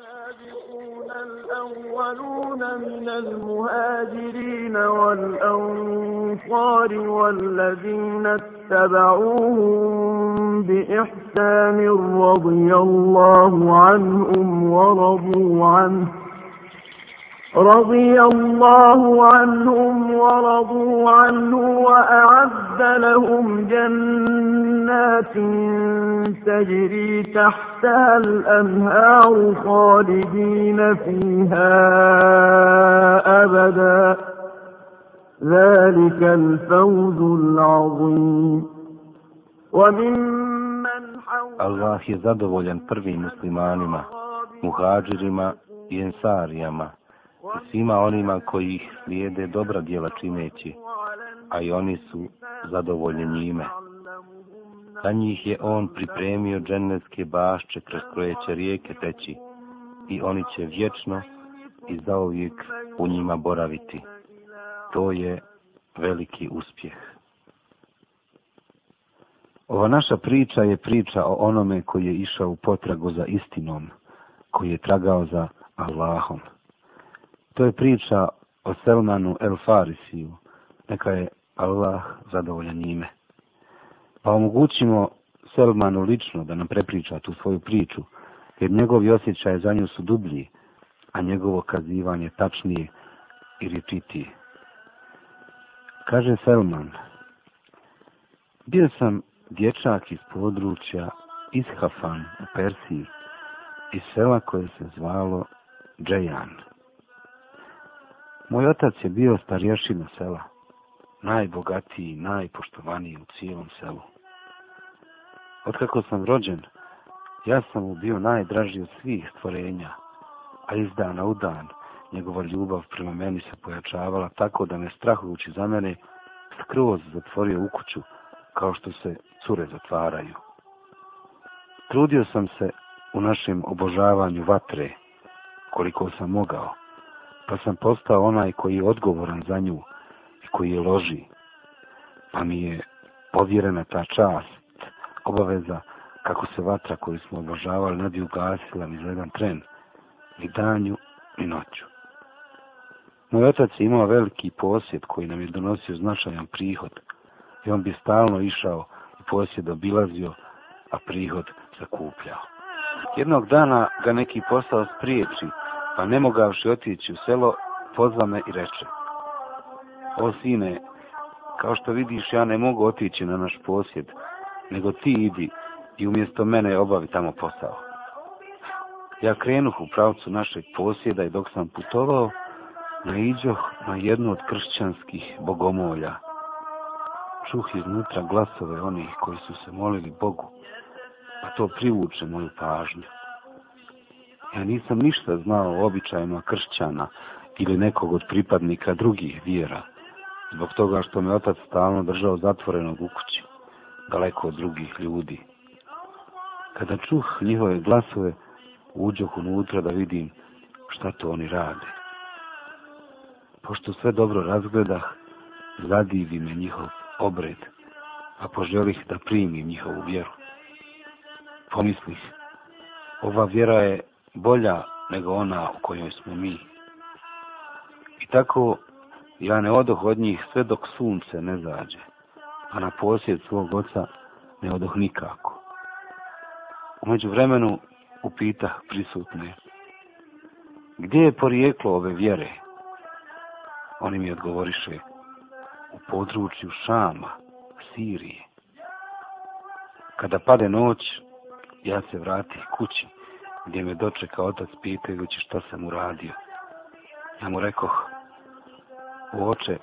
السابقون الأولون من المهاجرين والأنصار والذين اتبعوهم بإحسان رضي الله عنهم ورضوا عنه رضي الله عنهم ورضوا عنه وأعد لهم جنات تجري تحتها الأنهار خالدين فيها أبدا ذلك الفوز العظيم وممن Allah الله zadovoljan prvim muslimanima, muhađirima i ensarijama svima onima koji ih slijede dobra djela čineći, a i oni su zadovoljni njime. Za njih je on pripremio dženevske bašče kroz koje će rijeke teći i oni će vječno i zauvijek u njima boraviti. To je veliki uspjeh. Ova naša priča je priča o onome koji je išao u potragu za istinom, koji je tragao za Allahom. To je priča o Selmanu El Farisiju. Neka je Allah zadovoljan njime. Pa omogućimo Selmanu lično da nam prepriča tu svoju priču, jer njegovi osjećaje za nju su dublji, a njegovo kazivanje tačnije i ričitije. Kaže Selman, bio sam dječak iz područja Ishafan u Persiji, iz sela koje se zvalo Džajan. Džajan. Moj otac je bio starješina sela, najbogatiji i najpoštovaniji u cijelom selu. Otkako sam rođen, ja sam mu bio najdraži od svih stvorenja, a iz dana u dan njegova ljubav prema meni se pojačavala tako da me strahujući za mene skroz zatvorio u kuću kao što se cure zatvaraju. Trudio sam se u našem obožavanju vatre koliko sam mogao, pa sam postao onaj koji je odgovoran za nju i koji je loži. Pa mi je povjerena ta čast, obaveza kako se vatra koju smo obožavali ne bi ugasila mi za jedan tren, ni danju, ni noću. Moj otac je imao veliki posjed koji nam je donosio značajan prihod i on bi stalno išao i posjed obilazio, a prihod zakupljao. Jednog dana ga neki posao spriječi pa ne mogavši otići u selo, pozva me i reče, o sine, kao što vidiš ja ne mogu otići na naš posjed, nego ti idi i umjesto mene obavi tamo posao. Ja krenuh u pravcu našeg posjeda i dok sam putovao, naiđoh na jednu od kršćanskih bogomolja. Čuh iznutra glasove onih koji su se molili Bogu, pa to privuče moju pažnju. Ja nisam ništa znao običajno kršćana ili nekog od pripadnika drugih vjera, zbog toga što me otac stalno držao zatvorenog u kući, daleko od drugih ljudi. Kada čuh njihove glasove, uđoh unutra da vidim šta to oni rade. Pošto sve dobro razgledah, zadivi me njihov obred, a poželih da primim njihovu vjeru. Pomislih, ova vjera je bolja nego ona u kojoj smo mi. I tako ja ne odoh od njih sve dok sunce ne zađe, a na posjed svog oca ne odoh nikako. Umeđu vremenu upita prisutne, gdje je porijeklo ove vjere? Oni mi odgovoriše, u području Šama, Sirije. Kada pade noć, ja se vratih kući gdje me dočekao otac pitajući što sam uradio. Ja mu rekoh, u oče,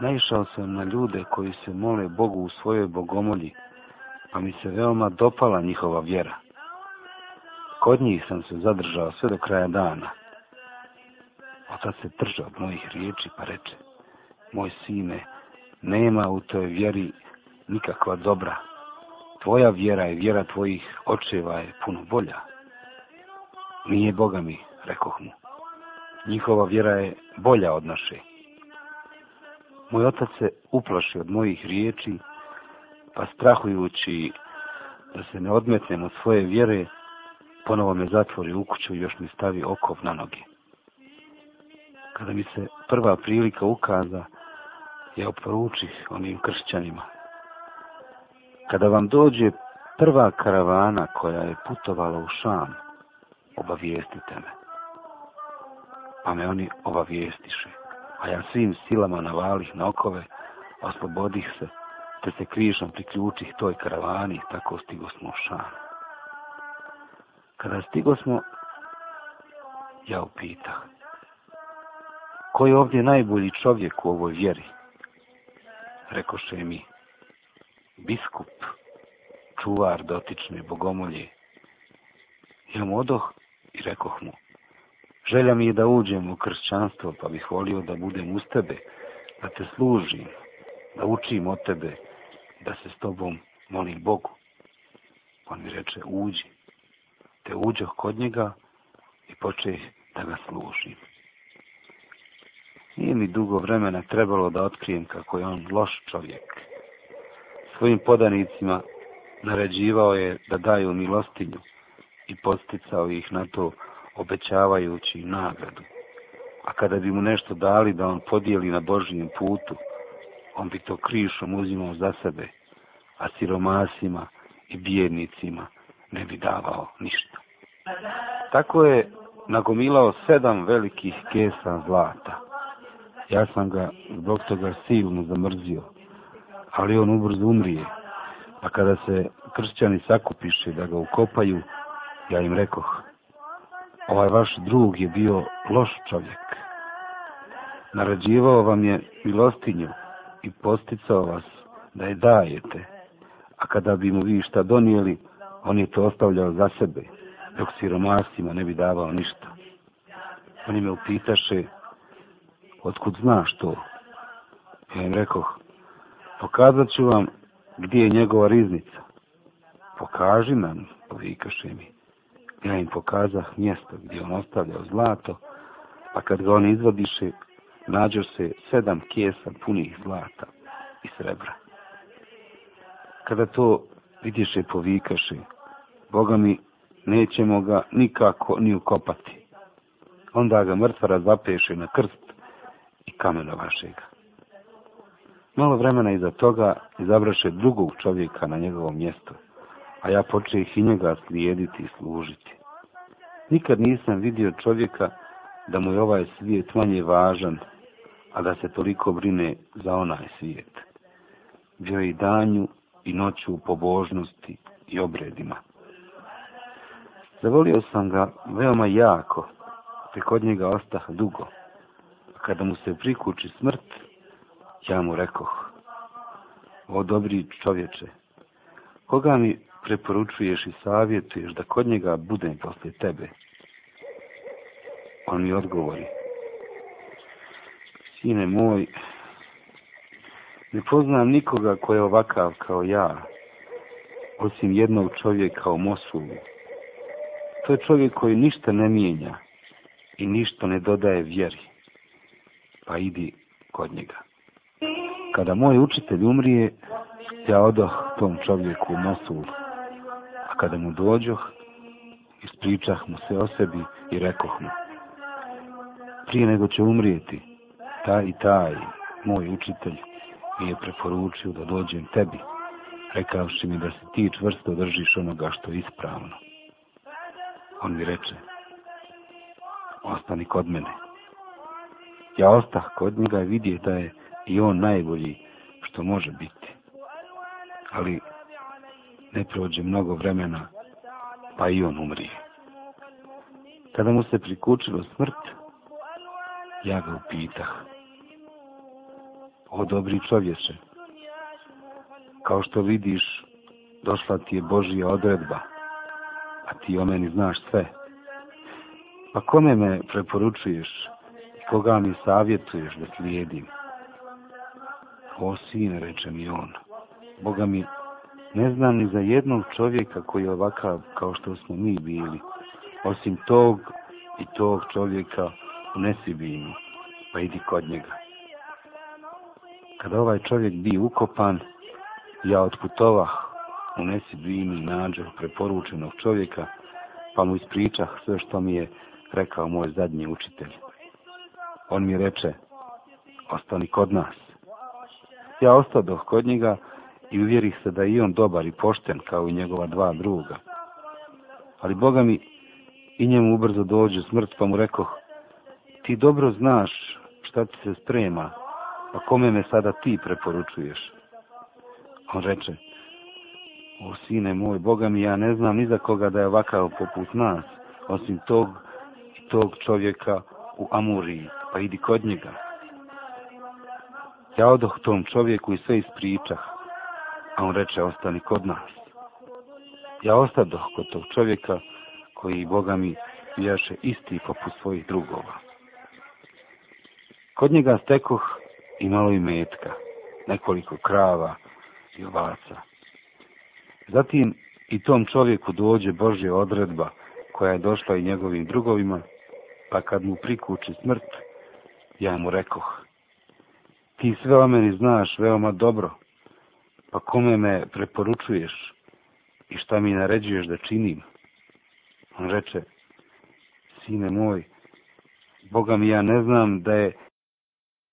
naišao sam na ljude koji se mole Bogu u svojoj bogomolji, pa mi se veoma dopala njihova vjera. Kod njih sam se zadržao sve do kraja dana. Otac se trža od mojih riječi pa reče, moj sine, nema u toj vjeri nikakva dobra, tvoja vjera i vjera tvojih očeva je puno bolja. Nije Boga mi, rekoh mu. Njihova vjera je bolja od naše. Moj otac se uplaši od mojih riječi, pa strahujući da se ne odmetnem od svoje vjere, ponovo me zatvori u kuću i još mi stavi okov na noge. Kada mi se prva prilika ukaza, ja oporučih onim kršćanima Kada vam dođe prva karavana koja je putovala u Šam, obavijestite me. Pa me oni obavijestiše, a ja svim silama navalih na okove, oslobodih se, te se križom priključih toj karavani, tako stigo smo u Šam. Kada stigo smo, ja upitah, ko je ovdje najbolji čovjek u ovoj vjeri? Rekoše mi, je biskup, čuvar dotične bogomolje. Ja mu odoh i rekoh mu, želja mi je da uđem u kršćanstvo, pa bih volio da budem uz tebe, da te služim, da učim od tebe, da se s tobom molim Bogu. On mi reče, uđi. Te uđoh kod njega i poče da ga služim. Nije mi dugo vremena trebalo da otkrijem kako je on loš čovjek svojim podanicima naređivao je da daju milostinju i posticao ih na to obećavajući nagradu. A kada bi mu nešto dali da on podijeli na Božijem putu, on bi to krišom uzimao za sebe, a siromasima i bijednicima ne bi davao ništa. Tako je nagomilao sedam velikih kesa zlata. Ja sam ga zbog toga silno zamrzio ali on ubrzo umrije. A kada se kršćani sakupiše da ga ukopaju, ja im rekoh, ovaj vaš drug je bio loš čovjek. Narađivao vam je milostinju i posticao vas da je dajete. A kada bi mu vi šta donijeli, on je to ostavljao za sebe, dok siromasima ne bi davao ništa. Oni me upitaše, otkud znaš to? Ja im rekoh, pokazat ću vam gdje je njegova riznica. Pokaži nam, povikaše mi. Ja im pokazah mjesto gdje on ostavljao zlato, pa kad ga on izvadiše, nađo se sedam kesa punih zlata i srebra. Kada to vidiše, povikaše, Boga mi, nećemo ga nikako ni ukopati. Onda ga mrtva razapeše na krst i kamenovaše ga. Malo vremena iza toga izabraše drugog čovjeka na njegovo mjesto, a ja počeo ih i njega slijediti i služiti. Nikad nisam vidio čovjeka da mu je ovaj svijet manje važan, a da se toliko brine za onaj svijet. Bio je i danju i noću u pobožnosti i obredima. Zavolio sam ga veoma jako, te kod njega ostah dugo. Kada mu se prikuči smrt, Ja mu rekoh, o dobri čovječe, koga mi preporučuješ i savjetuješ da kod njega budem posle tebe? On mi odgovori, sine moj, ne poznam nikoga ko je ovakav kao ja, osim jednog čovjeka u Mosulu. To je čovjek koji ništa ne mijenja i ništa ne dodaje vjeri. Pa idi kod njega kada moj učitelj umrije, ja odoh tom čovjeku u Mosul, a kada mu dođoh, ispričah mu se o sebi i rekoh mu, prije nego će umrijeti, taj i taj moj učitelj mi je preporučio da dođem tebi, rekavši mi da se ti čvrsto držiš onoga što je ispravno. On mi reče, ostani kod mene. Ja ostah kod njega i vidje da je i on najbolji što može biti. Ali ne prođe mnogo vremena, pa i on umrije. Kada mu se prikučilo smrt, ja ga upitah. O dobri čovječe, kao što vidiš, došla ti je Božija odredba, a ti o meni znaš sve. Pa kome me preporučuješ i koga mi savjetuješ da slijedim? O sine, reče mi on, Boga mi, ne znam ni za jednog čovjeka koji je ovakav kao što smo mi bili, osim tog i tog čovjeka u nesibinu, pa idi kod njega. Kada ovaj čovjek bi ukopan, ja otputovah u nesibinu nađeh preporučenog čovjeka, pa mu ispričah sve što mi je rekao moj zadnji učitelj. On mi reče, ostani kod nas. Ja ostadoh kod njega i uvjerih se da je i on dobar i pošten kao i njegova dva druga. Ali Boga mi i njemu ubrzo dođe smrt pa mu rekoh ti dobro znaš šta ti se sprema pa kome me sada ti preporučuješ. On reče o sine moj Boga mi ja ne znam ni za koga da je ovakav poput nas osim tog tog čovjeka u Amuriji, pa idi kod njega. Ja odoh tom čovjeku i sve ispričah, a on reče ostani kod nas. Ja ostadoh kod tog čovjeka koji Boga mi vjaše isti poput svojih drugova. Kod njega stekoh i malo i metka, nekoliko krava i ovaca. Zatim i tom čovjeku dođe Božja odredba koja je došla i njegovim drugovima, pa kad mu prikuči smrt, ja mu rekoh – ti sve o meni znaš veoma dobro, pa kome me preporučuješ i šta mi naređuješ da činim? On reče, sine moj, Boga mi ja ne znam da je